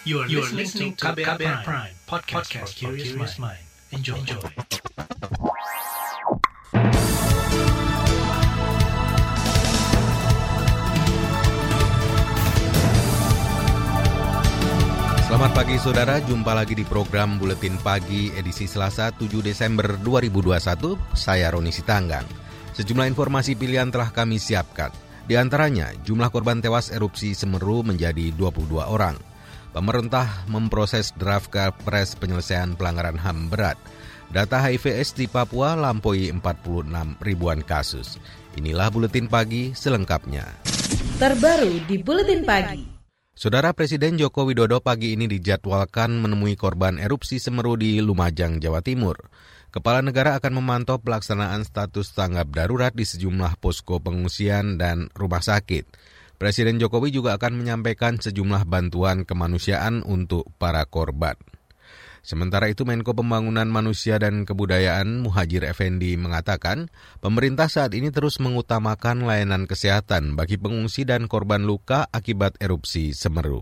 You are, you are listening to KBR, KBR Prime, Prime podcast, podcast for curious mind. Enjoy. Enjoy. Selamat pagi saudara, jumpa lagi di program Buletin Pagi edisi Selasa 7 Desember 2021. Saya Roni Sitanggang. Sejumlah informasi pilihan telah kami siapkan. Di antaranya, jumlah korban tewas erupsi Semeru menjadi 22 orang. Pemerintah memproses draft Kepres penyelesaian pelanggaran HAM berat. Data HIV/AIDS di Papua lampaui 46 ribuan kasus. Inilah buletin pagi selengkapnya. Terbaru di buletin pagi. Saudara Presiden Joko Widodo pagi ini dijadwalkan menemui korban erupsi Semeru di Lumajang, Jawa Timur. Kepala negara akan memantau pelaksanaan status tanggap darurat di sejumlah posko pengungsian dan rumah sakit. Presiden Jokowi juga akan menyampaikan sejumlah bantuan kemanusiaan untuk para korban. Sementara itu Menko Pembangunan Manusia dan Kebudayaan Muhajir Effendi mengatakan, pemerintah saat ini terus mengutamakan layanan kesehatan bagi pengungsi dan korban luka akibat erupsi Semeru.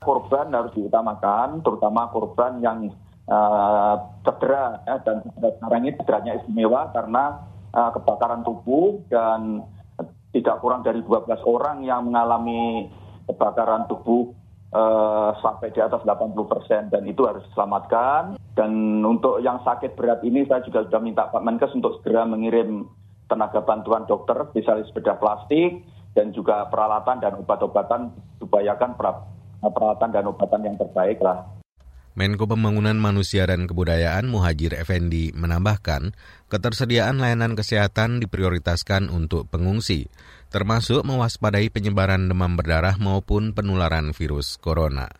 Korban harus diutamakan, terutama korban yang uh, cedera ya, dan sekarang ini cederanya istimewa karena uh, kebakaran tubuh dan tidak kurang dari 12 orang yang mengalami kebakaran tubuh uh, sampai di atas 80 persen dan itu harus diselamatkan. Dan untuk yang sakit berat ini saya juga sudah minta Pak Menkes untuk segera mengirim tenaga bantuan dokter, spesialis bedah plastik, dan juga peralatan dan obat-obatan, upayakan peralatan dan obatan yang terbaik lah. Menko Pembangunan Manusia dan Kebudayaan Muhajir Effendi menambahkan, ketersediaan layanan kesehatan diprioritaskan untuk pengungsi, termasuk mewaspadai penyebaran demam berdarah maupun penularan virus corona.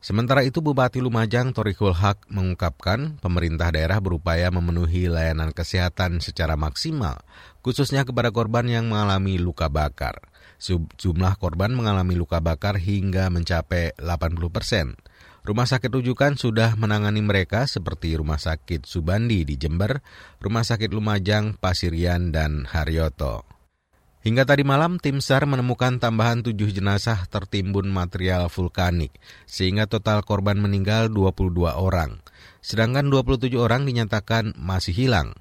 Sementara itu Bupati Lumajang Torikul Haq mengungkapkan pemerintah daerah berupaya memenuhi layanan kesehatan secara maksimal, khususnya kepada korban yang mengalami luka bakar. Jumlah korban mengalami luka bakar hingga mencapai 80 persen. Rumah sakit rujukan sudah menangani mereka seperti Rumah Sakit Subandi di Jember, Rumah Sakit Lumajang, Pasirian, dan Haryoto. Hingga tadi malam, tim SAR menemukan tambahan tujuh jenazah tertimbun material vulkanik, sehingga total korban meninggal 22 orang. Sedangkan 27 orang dinyatakan masih hilang.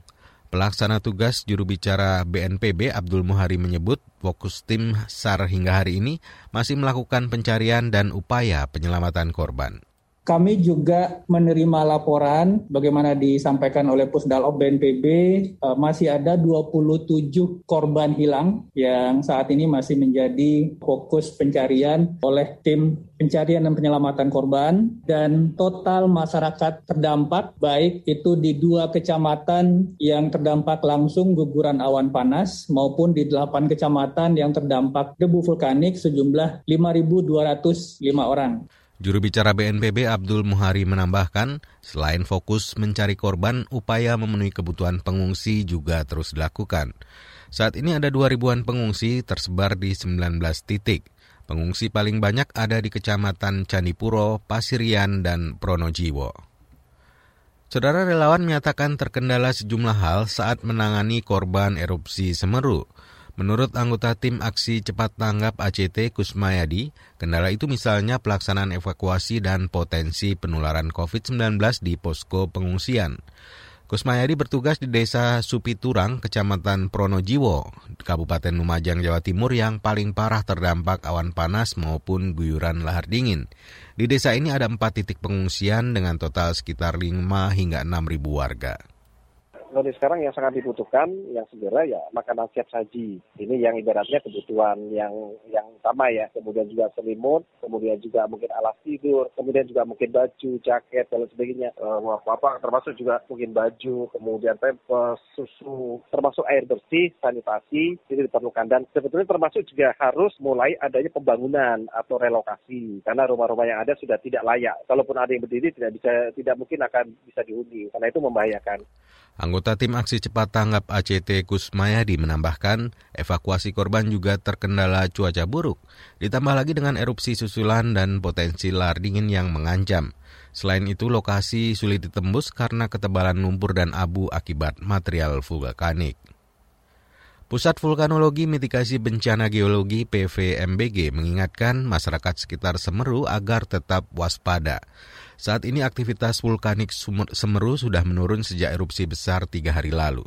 Pelaksana tugas juru bicara BNPB Abdul Muhari menyebut fokus tim SAR hingga hari ini masih melakukan pencarian dan upaya penyelamatan korban. Kami juga menerima laporan bagaimana disampaikan oleh Pusdalop BNPB eh, masih ada 27 korban hilang yang saat ini masih menjadi fokus pencarian oleh tim pencarian dan penyelamatan korban dan total masyarakat terdampak baik itu di dua kecamatan yang terdampak langsung guguran awan panas maupun di delapan kecamatan yang terdampak debu vulkanik sejumlah 5.205 orang. Juru bicara BNPB Abdul Muhari menambahkan, selain fokus mencari korban, upaya memenuhi kebutuhan pengungsi juga terus dilakukan. Saat ini ada 2 ribuan pengungsi tersebar di 19 titik. Pengungsi paling banyak ada di Kecamatan Candipuro, Pasirian, dan Pronojiwo. Saudara relawan menyatakan terkendala sejumlah hal saat menangani korban erupsi Semeru. Menurut anggota tim aksi cepat tanggap ACT Kusmayadi, kendala itu misalnya pelaksanaan evakuasi dan potensi penularan COVID-19 di posko pengungsian. Kusmayadi bertugas di desa Supiturang, Kecamatan Pronojiwo, Kabupaten Lumajang, Jawa Timur yang paling parah terdampak awan panas maupun guyuran lahar dingin. Di desa ini ada empat titik pengungsian dengan total sekitar 5 hingga 6 ribu warga kalau sekarang yang sangat dibutuhkan yang segera ya makanan siap saji. Ini yang ibaratnya kebutuhan yang yang utama ya. Kemudian juga selimut, kemudian juga mungkin alas tidur, kemudian juga mungkin baju, jaket dan sebagainya. Uh, apa termasuk juga mungkin baju, kemudian pampers, susu, termasuk air bersih, sanitasi itu diperlukan dan sebetulnya termasuk juga harus mulai adanya pembangunan atau relokasi karena rumah-rumah yang ada sudah tidak layak. Kalaupun ada yang berdiri tidak bisa tidak mungkin akan bisa dihuni karena itu membahayakan. Anggota tim aksi cepat tanggap ACT Kusmayadi menambahkan, evakuasi korban juga terkendala cuaca buruk, ditambah lagi dengan erupsi susulan dan potensi lahar dingin yang mengancam. Selain itu, lokasi sulit ditembus karena ketebalan lumpur dan abu akibat material vulkanik. Pusat Vulkanologi Mitigasi Bencana Geologi PVMBG mengingatkan masyarakat sekitar Semeru agar tetap waspada. Saat ini aktivitas vulkanik Semeru sudah menurun sejak erupsi besar tiga hari lalu.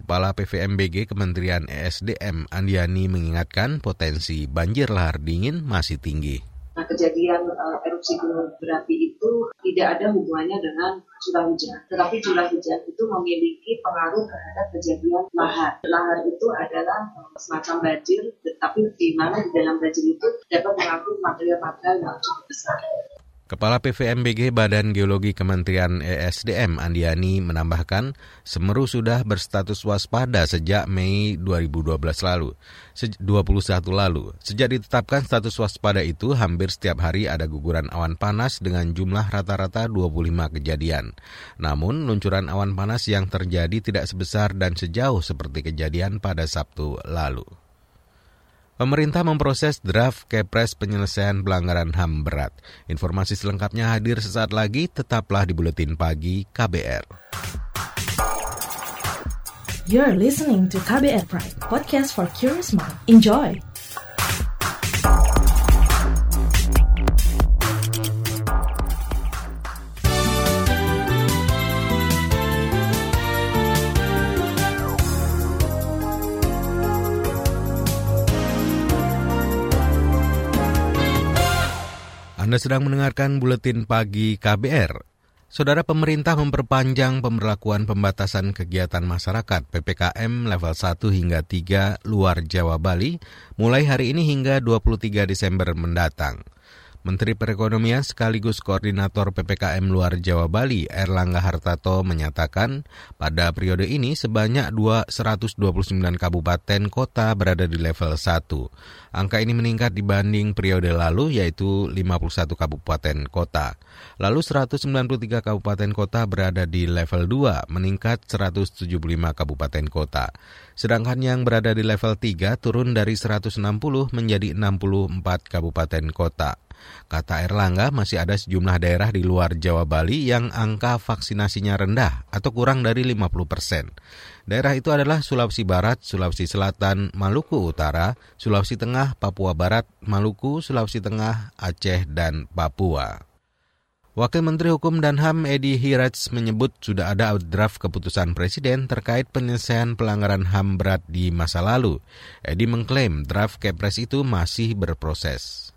Kepala PVMBG Kementerian ESDM Andiani mengingatkan potensi banjir lahar dingin masih tinggi. Nah, kejadian uh, erupsi gunung berapi itu tidak ada hubungannya dengan curah hujan. Tetapi curah hujan itu memiliki pengaruh terhadap kejadian lahar. Lahar itu adalah uh, semacam banjir, tetapi di mana di dalam banjir itu dapat mengangkut material-material yang cukup besar. Kepala PVMBG Badan Geologi Kementerian ESDM Andiani menambahkan, Semeru sudah berstatus waspada sejak Mei 2012 lalu, 21 lalu. Sejak ditetapkan status waspada itu, hampir setiap hari ada guguran awan panas dengan jumlah rata-rata 25 kejadian. Namun, luncuran awan panas yang terjadi tidak sebesar dan sejauh seperti kejadian pada Sabtu lalu. Pemerintah memproses draft Kepres penyelesaian pelanggaran HAM berat. Informasi selengkapnya hadir sesaat lagi, tetaplah di Buletin Pagi KBR. You're listening to KBR Pride, podcast for curious mind. Enjoy! Anda sedang mendengarkan buletin pagi KBR. Saudara pemerintah memperpanjang pemberlakuan pembatasan kegiatan masyarakat PPKM level 1 hingga 3 luar Jawa Bali mulai hari ini hingga 23 Desember mendatang. Menteri Perekonomian sekaligus Koordinator PPKM Luar Jawa Bali, Erlangga Hartato, menyatakan pada periode ini sebanyak 129 kabupaten kota berada di level 1. Angka ini meningkat dibanding periode lalu yaitu 51 kabupaten kota. Lalu 193 kabupaten kota berada di level 2, meningkat 175 kabupaten kota. Sedangkan yang berada di level 3 turun dari 160 menjadi 64 kabupaten kota. Kata Erlangga, masih ada sejumlah daerah di luar Jawa Bali yang angka vaksinasinya rendah atau kurang dari 50 persen. Daerah itu adalah Sulawesi Barat, Sulawesi Selatan, Maluku Utara, Sulawesi Tengah, Papua Barat, Maluku, Sulawesi Tengah, Aceh, dan Papua. Wakil Menteri Hukum dan HAM Edi Hiraj menyebut sudah ada draft keputusan Presiden terkait penyelesaian pelanggaran HAM berat di masa lalu. Edi mengklaim draft Kepres itu masih berproses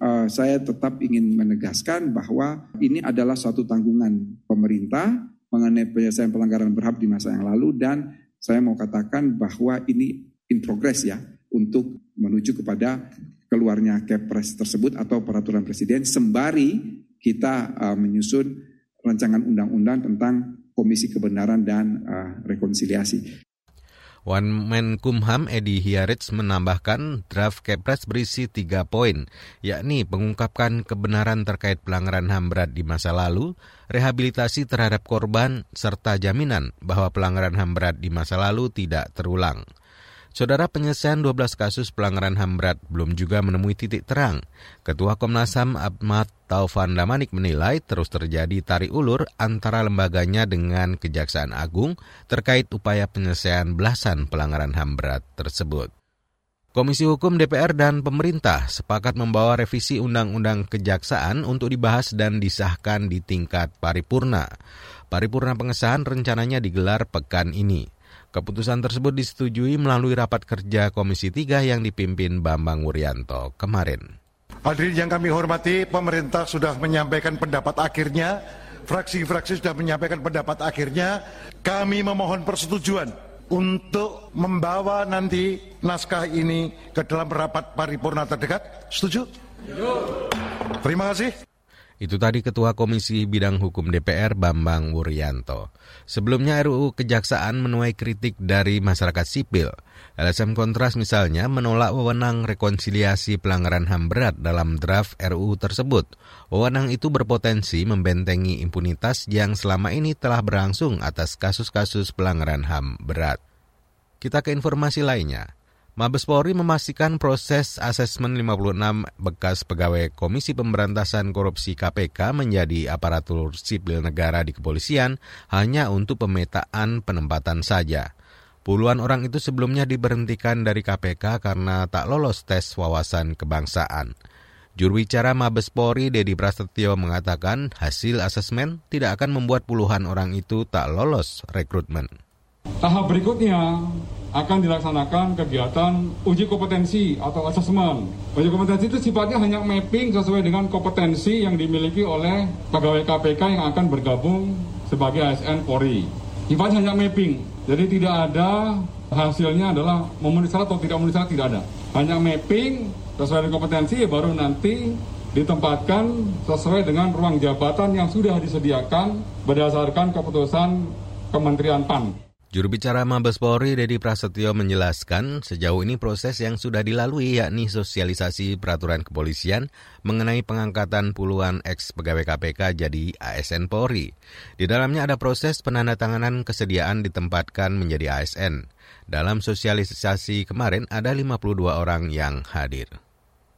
uh, saya tetap ingin menegaskan bahwa ini adalah suatu tanggungan pemerintah mengenai penyelesaian pelanggaran berhak di masa yang lalu dan saya mau katakan bahwa ini in progress ya untuk menuju kepada keluarnya Kepres tersebut atau peraturan presiden sembari kita uh, menyusun rancangan undang-undang tentang Komisi Kebenaran dan uh, Rekonsiliasi. Menkumham Edi Hiarits menambahkan draft Kepres berisi tiga poin, yakni pengungkapkan kebenaran terkait pelanggaran HAM berat di masa lalu, rehabilitasi terhadap korban, serta jaminan bahwa pelanggaran HAM berat di masa lalu tidak terulang. Saudara penyelesaian 12 kasus pelanggaran HAM berat belum juga menemui titik terang. Ketua Komnas HAM Ahmad Taufan Damanik menilai terus terjadi tarik ulur antara lembaganya dengan Kejaksaan Agung terkait upaya penyelesaian belasan pelanggaran HAM berat tersebut. Komisi Hukum DPR dan pemerintah sepakat membawa revisi Undang-Undang Kejaksaan untuk dibahas dan disahkan di tingkat paripurna. Paripurna pengesahan rencananya digelar pekan ini. Keputusan tersebut disetujui melalui rapat kerja Komisi 3 yang dipimpin Bambang Wuryanto kemarin. Hadirin yang kami hormati, pemerintah sudah menyampaikan pendapat akhirnya, fraksi-fraksi sudah menyampaikan pendapat akhirnya, kami memohon persetujuan untuk membawa nanti naskah ini ke dalam rapat paripurna terdekat. Setuju? Terima kasih. Itu tadi Ketua Komisi Bidang Hukum DPR Bambang Wuryanto. Sebelumnya RUU Kejaksaan menuai kritik dari masyarakat sipil. LSM Kontras misalnya menolak wewenang rekonsiliasi pelanggaran HAM berat dalam draft RUU tersebut. Wewenang itu berpotensi membentengi impunitas yang selama ini telah berlangsung atas kasus-kasus pelanggaran HAM berat. Kita ke informasi lainnya. Mabes Polri memastikan proses asesmen 56 bekas pegawai Komisi Pemberantasan Korupsi KPK menjadi aparatur sipil negara di kepolisian hanya untuk pemetaan penempatan saja. Puluhan orang itu sebelumnya diberhentikan dari KPK karena tak lolos tes wawasan kebangsaan. Juru bicara Mabes Polri Dedi Prasetyo mengatakan hasil asesmen tidak akan membuat puluhan orang itu tak lolos rekrutmen. Tahap berikutnya akan dilaksanakan kegiatan uji kompetensi atau asesmen. Uji kompetensi itu sifatnya hanya mapping sesuai dengan kompetensi yang dimiliki oleh pegawai KPK yang akan bergabung sebagai ASN Polri. Sifatnya hanya mapping, jadi tidak ada hasilnya adalah memenuhi syarat atau tidak memenuhi syarat tidak ada. Hanya mapping sesuai dengan kompetensi baru nanti ditempatkan sesuai dengan ruang jabatan yang sudah disediakan berdasarkan keputusan Kementerian PAN. Juru bicara Mabes Polri Dedi Prasetyo menjelaskan sejauh ini proses yang sudah dilalui yakni sosialisasi peraturan kepolisian mengenai pengangkatan puluhan ex pegawai KPK jadi ASN Polri. Di dalamnya ada proses penandatanganan kesediaan ditempatkan menjadi ASN. Dalam sosialisasi kemarin ada 52 orang yang hadir.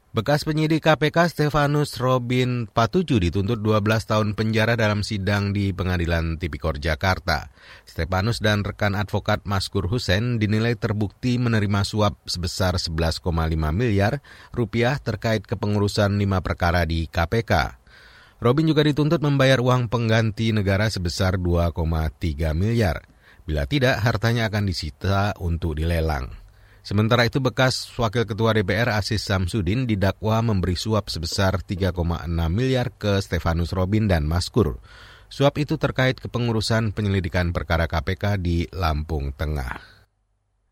Bekas penyidik KPK Stefanus Robin Patuju dituntut 12 tahun penjara dalam sidang di Pengadilan Tipikor Jakarta. Stefanus dan rekan advokat Maskur Hussein dinilai terbukti menerima suap sebesar 11,5 miliar rupiah terkait kepengurusan lima perkara di KPK. Robin juga dituntut membayar uang pengganti negara sebesar 2,3 miliar. Bila tidak, hartanya akan disita untuk dilelang. Sementara itu bekas Wakil Ketua DPR Asis Samsudin didakwa memberi suap sebesar 3,6 miliar ke Stefanus Robin dan Maskur. Suap itu terkait kepengurusan penyelidikan perkara KPK di Lampung Tengah.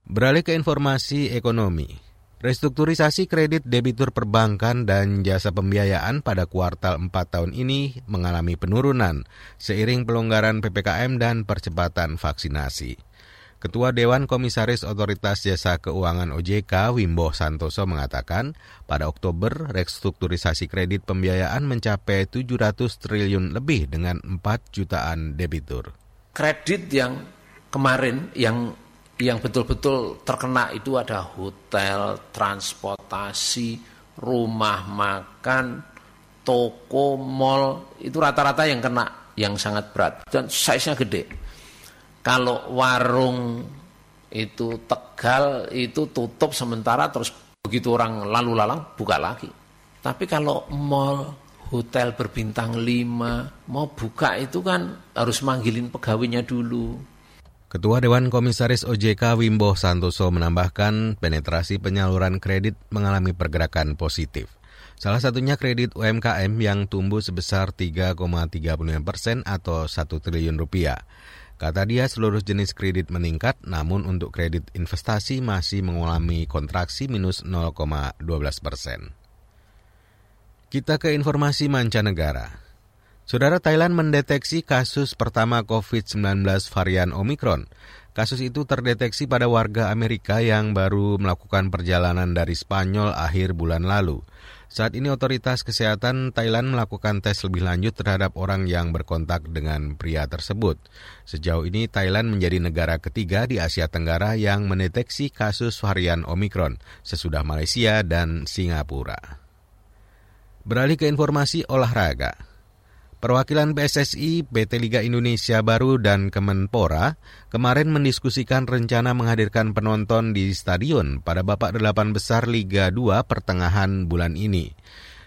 Beralih ke informasi ekonomi. Restrukturisasi kredit debitur perbankan dan jasa pembiayaan pada kuartal 4 tahun ini mengalami penurunan seiring pelonggaran PPKM dan percepatan vaksinasi. Ketua Dewan Komisaris Otoritas Jasa Keuangan OJK Wimbo Santoso mengatakan, pada Oktober restrukturisasi kredit pembiayaan mencapai 700 triliun lebih dengan 4 jutaan debitur. Kredit yang kemarin yang yang betul-betul terkena itu ada hotel, transportasi, rumah makan, toko, mall, itu rata-rata yang kena yang sangat berat dan size-nya gede kalau warung itu Tegal itu tutup sementara terus begitu orang lalu lalang buka lagi. Tapi kalau mall, hotel berbintang lima mau buka itu kan harus manggilin pegawainya dulu. Ketua Dewan Komisaris OJK Wimbo Santoso menambahkan penetrasi penyaluran kredit mengalami pergerakan positif. Salah satunya kredit UMKM yang tumbuh sebesar 3,35 persen atau 1 triliun rupiah. Kata dia seluruh jenis kredit meningkat, namun untuk kredit investasi masih mengalami kontraksi minus 0,12 persen. Kita ke informasi mancanegara. Saudara Thailand mendeteksi kasus pertama COVID-19 varian Omicron. Kasus itu terdeteksi pada warga Amerika yang baru melakukan perjalanan dari Spanyol akhir bulan lalu. Saat ini otoritas kesehatan Thailand melakukan tes lebih lanjut terhadap orang yang berkontak dengan pria tersebut. Sejauh ini Thailand menjadi negara ketiga di Asia Tenggara yang mendeteksi kasus varian Omicron sesudah Malaysia dan Singapura. Beralih ke informasi olahraga. Perwakilan PSSI, PT Liga Indonesia Baru, dan Kemenpora kemarin mendiskusikan rencana menghadirkan penonton di stadion pada babak delapan besar Liga 2 pertengahan bulan ini.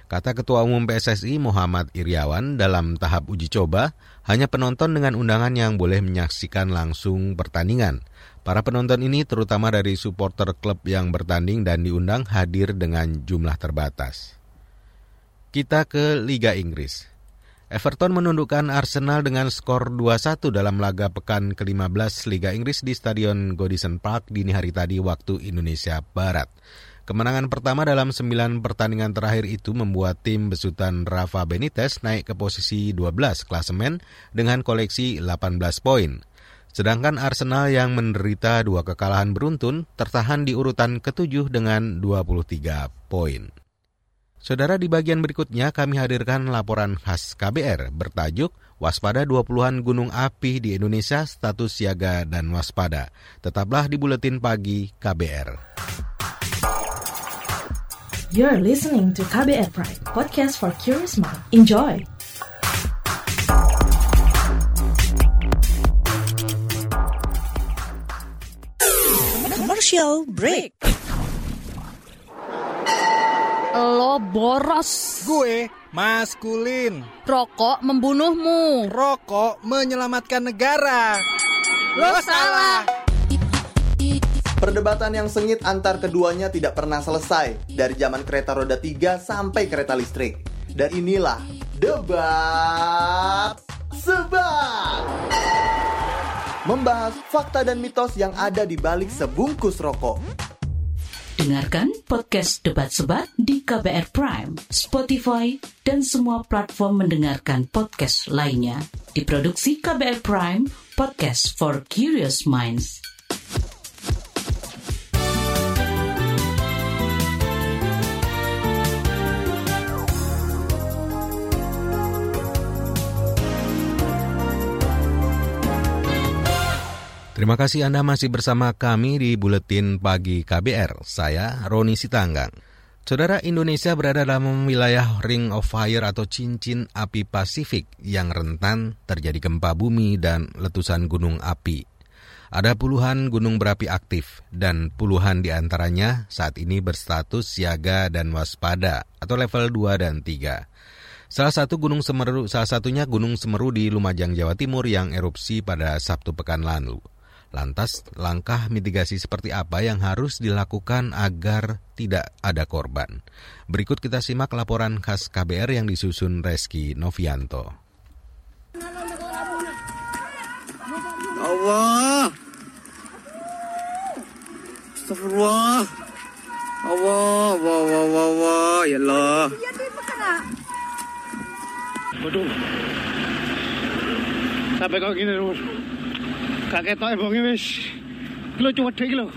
Kata Ketua Umum PSSI Muhammad Iriawan dalam tahap uji coba, hanya penonton dengan undangan yang boleh menyaksikan langsung pertandingan. Para penonton ini terutama dari supporter klub yang bertanding dan diundang hadir dengan jumlah terbatas. Kita ke Liga Inggris. Everton menundukkan Arsenal dengan skor 2-1 dalam laga pekan ke-15 Liga Inggris di Stadion Goodison Park dini hari tadi waktu Indonesia Barat. Kemenangan pertama dalam 9 pertandingan terakhir itu membuat tim besutan Rafa Benitez naik ke posisi 12 klasemen dengan koleksi 18 poin. Sedangkan Arsenal yang menderita dua kekalahan beruntun tertahan di urutan ketujuh dengan 23 poin. Saudara di bagian berikutnya kami hadirkan laporan khas KBR bertajuk Waspada 20-an gunung api di Indonesia status siaga dan waspada. Tetaplah di Buletin Pagi KBR. You're listening to KBR Pride, podcast for curious mind. Enjoy! Commercial break. Lo boros. Gue maskulin. Rokok membunuhmu. Rokok menyelamatkan negara. Lo salah. Perdebatan yang sengit antar keduanya tidak pernah selesai dari zaman kereta roda 3 sampai kereta listrik. Dan inilah debat sebat. Membahas fakta dan mitos yang ada di balik sebungkus rokok. Dengarkan podcast Debat Sebat di KBR Prime, Spotify, dan semua platform mendengarkan podcast lainnya. Diproduksi KBR Prime, podcast for curious minds. Terima kasih Anda masih bersama kami di Buletin Pagi KBR. Saya Roni Sitanggang. Saudara Indonesia berada dalam wilayah Ring of Fire atau cincin api Pasifik yang rentan terjadi gempa bumi dan letusan gunung api. Ada puluhan gunung berapi aktif dan puluhan di antaranya saat ini berstatus siaga dan waspada atau level 2 dan 3. Salah satu gunung Semeru, salah satunya Gunung Semeru di Lumajang, Jawa Timur yang erupsi pada Sabtu pekan lalu. Lantas, langkah mitigasi seperti apa yang harus dilakukan agar tidak ada korban? Berikut kita simak laporan khas KBR yang disusun Reski Novianto. Allah. Astagfirullah. Allah, Allah, Allah, Allah, ya Allah. Waduh. Sampai kok gini terus. Wis. Cuma lho.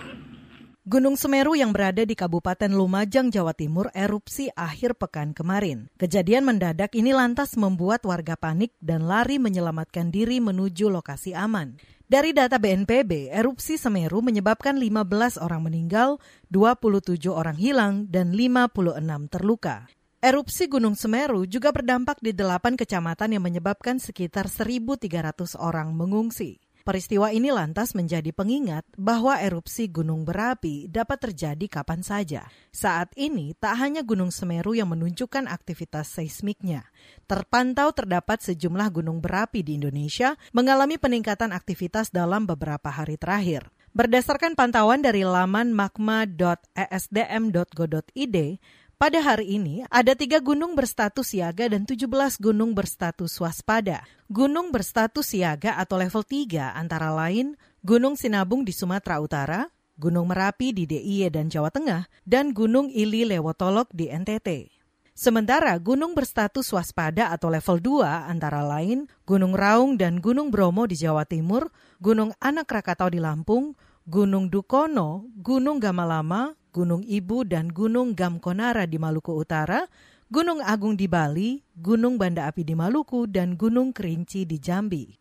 Gunung Semeru yang berada di Kabupaten Lumajang, Jawa Timur erupsi akhir pekan kemarin. Kejadian mendadak ini lantas membuat warga panik dan lari menyelamatkan diri menuju lokasi aman. Dari data BNPB, erupsi Semeru menyebabkan 15 orang meninggal, 27 orang hilang, dan 56 terluka. Erupsi Gunung Semeru juga berdampak di delapan kecamatan yang menyebabkan sekitar 1.300 orang mengungsi. Peristiwa ini lantas menjadi pengingat bahwa erupsi gunung berapi dapat terjadi kapan saja. Saat ini, tak hanya Gunung Semeru yang menunjukkan aktivitas seismiknya. Terpantau terdapat sejumlah gunung berapi di Indonesia mengalami peningkatan aktivitas dalam beberapa hari terakhir. Berdasarkan pantauan dari laman magma.esdm.go.id, pada hari ini, ada tiga gunung berstatus siaga dan 17 gunung berstatus waspada. Gunung berstatus siaga atau level 3 antara lain Gunung Sinabung di Sumatera Utara, Gunung Merapi di DIY dan Jawa Tengah, dan Gunung Ili Lewotolok di NTT. Sementara gunung berstatus waspada atau level 2 antara lain Gunung Raung dan Gunung Bromo di Jawa Timur, Gunung Anak Rakatau di Lampung, Gunung Dukono, Gunung Gamalama, Gunung Ibu dan Gunung Gamkonara di Maluku Utara, Gunung Agung di Bali, Gunung Banda Api di Maluku, dan Gunung Kerinci di Jambi.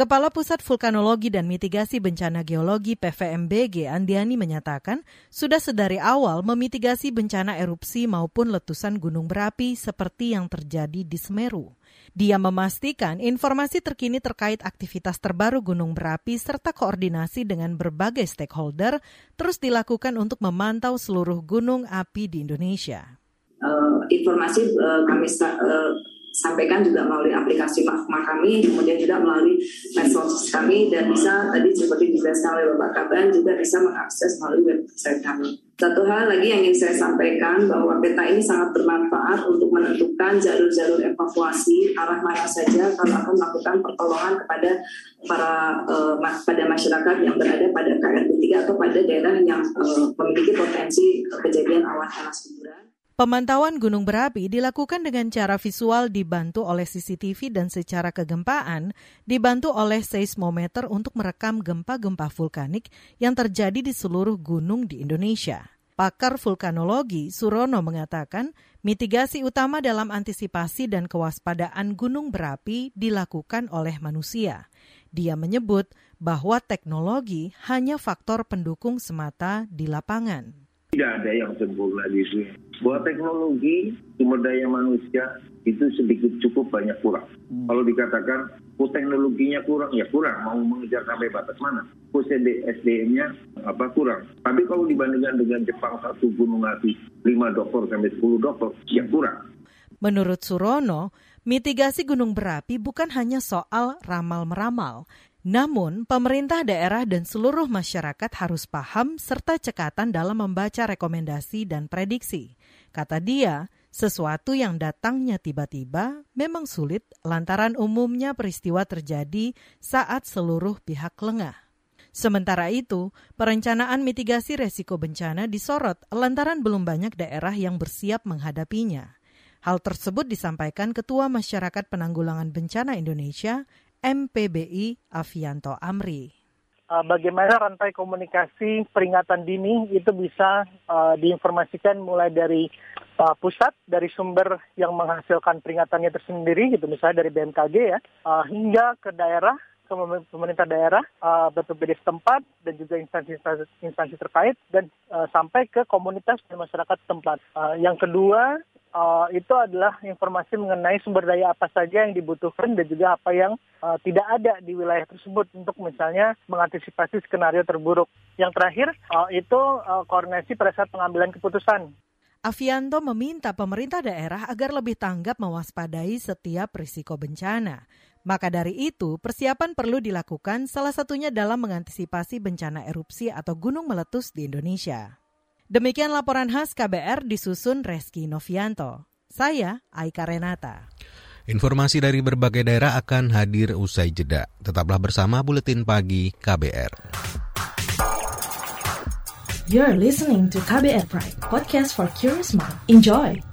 Kepala Pusat Vulkanologi dan Mitigasi Bencana Geologi PVMBG Andiani menyatakan sudah sedari awal memitigasi bencana erupsi maupun letusan gunung berapi seperti yang terjadi di Semeru. Dia memastikan informasi terkini terkait aktivitas terbaru gunung berapi serta koordinasi dengan berbagai stakeholder terus dilakukan untuk memantau seluruh gunung api di Indonesia. Uh, informasi uh, kami uh, sampaikan juga melalui aplikasi Makma kami, kemudian juga melalui medsos kami dan bisa tadi seperti dijelaskan oleh Bapak Kaban juga bisa mengakses melalui website kami. Satu hal lagi yang ingin saya sampaikan bahwa peta ini sangat bermanfaat untuk menentukan jalur-jalur evakuasi arah mana saja kalau akan melakukan pertolongan kepada para uh, pada masyarakat yang berada pada KRB 3 atau pada daerah yang uh, memiliki potensi kejadian awan panas guguran. Pemantauan gunung berapi dilakukan dengan cara visual dibantu oleh CCTV dan secara kegempaan dibantu oleh seismometer untuk merekam gempa-gempa vulkanik yang terjadi di seluruh gunung di Indonesia. Pakar vulkanologi Surono mengatakan mitigasi utama dalam antisipasi dan kewaspadaan gunung berapi dilakukan oleh manusia. Dia menyebut bahwa teknologi hanya faktor pendukung semata di lapangan. Tidak ada yang sempurna di sini. Bahwa teknologi, sumber daya manusia itu sedikit cukup banyak kurang. Hmm. Kalau dikatakan kok teknologinya kurang ya kurang mau mengejar sampai batas mana kok SDM-nya apa kurang tapi kalau dibandingkan dengan Jepang satu gunung api 5 dokter sampai 10 dokter ya kurang Menurut Surono, mitigasi gunung berapi bukan hanya soal ramal-meramal, namun pemerintah daerah dan seluruh masyarakat harus paham serta cekatan dalam membaca rekomendasi dan prediksi. Kata dia, sesuatu yang datangnya tiba-tiba memang sulit lantaran umumnya peristiwa terjadi saat seluruh pihak lengah. Sementara itu, perencanaan mitigasi resiko bencana disorot lantaran belum banyak daerah yang bersiap menghadapinya. Hal tersebut disampaikan Ketua Masyarakat Penanggulangan Bencana Indonesia, MPBI Avianto Amri. Uh, bagaimana rantai komunikasi peringatan dini itu bisa uh, diinformasikan mulai dari uh, pusat dari sumber yang menghasilkan peringatannya tersendiri gitu misalnya dari BMKG ya uh, hingga ke daerah ke pemerintah daerah, uh, BPBD setempat dan juga instansi-instansi terkait dan uh, sampai ke komunitas dan masyarakat setempat. Uh, yang kedua uh, itu adalah informasi mengenai sumber daya apa saja yang dibutuhkan dan juga apa yang uh, tidak ada di wilayah tersebut untuk misalnya mengantisipasi skenario terburuk. Yang terakhir uh, itu uh, koordinasi pada saat pengambilan keputusan. Avianto meminta pemerintah daerah agar lebih tanggap mewaspadai setiap risiko bencana. Maka dari itu, persiapan perlu dilakukan salah satunya dalam mengantisipasi bencana erupsi atau gunung meletus di Indonesia. Demikian laporan khas KBR disusun Reski Novianto. Saya Aika Renata. Informasi dari berbagai daerah akan hadir usai jeda. Tetaplah bersama Buletin Pagi KBR. You're listening to KBR Pride, podcast for curious mind. Enjoy!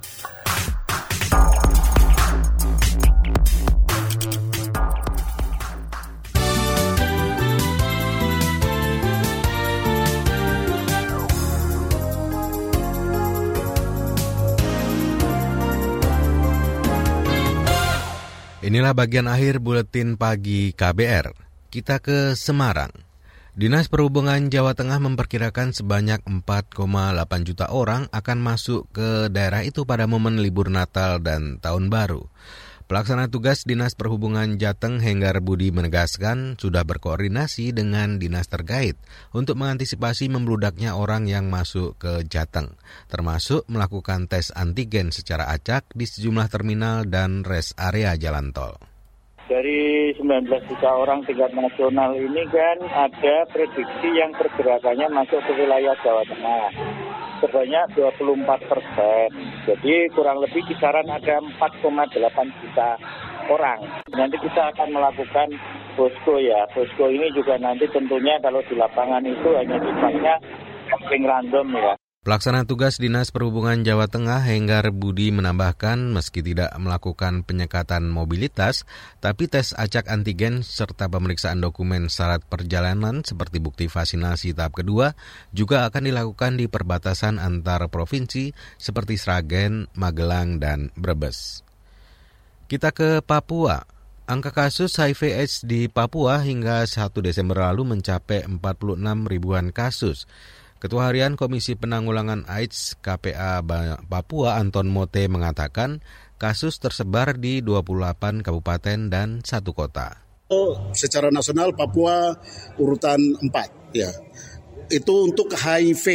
Inilah bagian akhir buletin pagi KBR. Kita ke Semarang. Dinas Perhubungan Jawa Tengah memperkirakan sebanyak 4,8 juta orang akan masuk ke daerah itu pada momen libur Natal dan Tahun Baru. Pelaksana tugas Dinas Perhubungan Jateng Henggar Budi menegaskan sudah berkoordinasi dengan dinas terkait untuk mengantisipasi membludaknya orang yang masuk ke Jateng, termasuk melakukan tes antigen secara acak di sejumlah terminal dan rest area jalan tol. Dari 19 juta orang tingkat nasional ini kan ada prediksi yang pergerakannya masuk ke wilayah Jawa Tengah sebanyak 24 persen. Jadi kurang lebih kisaran ada 4,8 juta orang. Nanti kita akan melakukan posko ya. Posko ini juga nanti tentunya kalau di lapangan itu hanya sifatnya sampling random ya. Pelaksana tugas Dinas Perhubungan Jawa Tengah Henggar Budi menambahkan meski tidak melakukan penyekatan mobilitas, tapi tes acak antigen serta pemeriksaan dokumen syarat perjalanan seperti bukti vaksinasi tahap kedua juga akan dilakukan di perbatasan antar provinsi seperti Sragen, Magelang, dan Brebes. Kita ke Papua. Angka kasus HIV AIDS di Papua hingga 1 Desember lalu mencapai 46 ribuan kasus. Ketua Harian Komisi Penanggulangan AIDS KPA Papua Anton Mote mengatakan kasus tersebar di 28 kabupaten dan satu kota. Secara nasional Papua urutan 4 ya. Itu untuk HIV.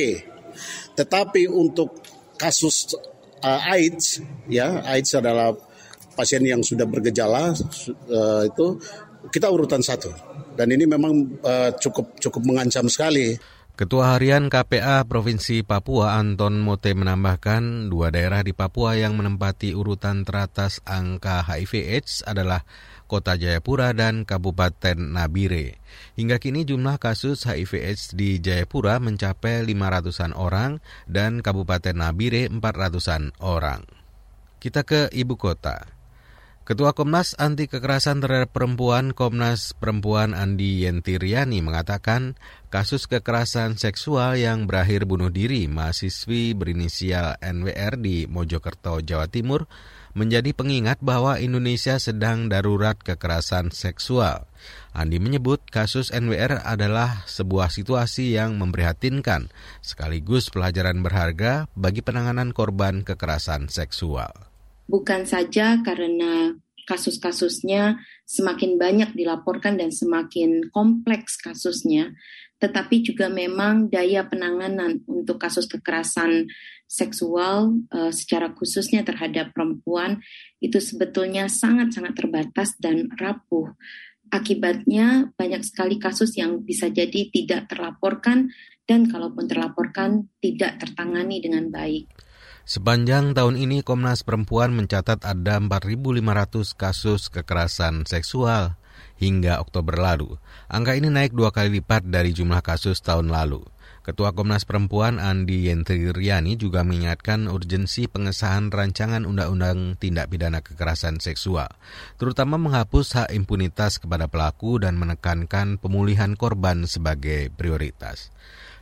Tetapi untuk kasus uh, AIDS ya, AIDS adalah pasien yang sudah bergejala uh, itu kita urutan satu. Dan ini memang uh, cukup cukup mengancam sekali. Ketua Harian KPA Provinsi Papua Anton Mote menambahkan dua daerah di Papua yang menempati urutan teratas angka HIV AIDS adalah Kota Jayapura dan Kabupaten Nabire. Hingga kini jumlah kasus HIV AIDS di Jayapura mencapai 500-an orang dan Kabupaten Nabire 400-an orang. Kita ke ibu kota. Ketua Komnas Anti Kekerasan Terhadap Perempuan Komnas Perempuan Andi Yentiriani mengatakan kasus kekerasan seksual yang berakhir bunuh diri mahasiswi berinisial NWR di Mojokerto, Jawa Timur menjadi pengingat bahwa Indonesia sedang darurat kekerasan seksual. Andi menyebut kasus NWR adalah sebuah situasi yang memprihatinkan sekaligus pelajaran berharga bagi penanganan korban kekerasan seksual bukan saja karena kasus-kasusnya semakin banyak dilaporkan dan semakin kompleks kasusnya, tetapi juga memang daya penanganan untuk kasus kekerasan seksual uh, secara khususnya terhadap perempuan itu sebetulnya sangat-sangat terbatas dan rapuh. Akibatnya banyak sekali kasus yang bisa jadi tidak terlaporkan dan kalaupun terlaporkan tidak tertangani dengan baik. Sepanjang tahun ini Komnas Perempuan mencatat ada 4.500 kasus kekerasan seksual hingga Oktober lalu. Angka ini naik dua kali lipat dari jumlah kasus tahun lalu. Ketua Komnas Perempuan Andi Yentriani juga mengingatkan urgensi pengesahan rancangan Undang-Undang Tindak Pidana Kekerasan Seksual, terutama menghapus hak impunitas kepada pelaku dan menekankan pemulihan korban sebagai prioritas.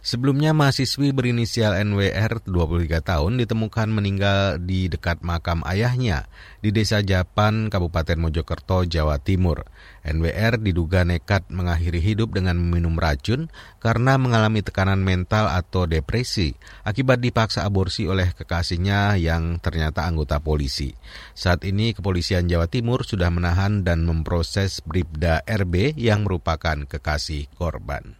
Sebelumnya mahasiswi berinisial NWR 23 tahun ditemukan meninggal di dekat makam ayahnya di Desa Japan, Kabupaten Mojokerto, Jawa Timur. NWR diduga nekat mengakhiri hidup dengan meminum racun karena mengalami tekanan mental atau depresi akibat dipaksa aborsi oleh kekasihnya yang ternyata anggota polisi. Saat ini kepolisian Jawa Timur sudah menahan dan memproses Bribda RB yang merupakan kekasih korban.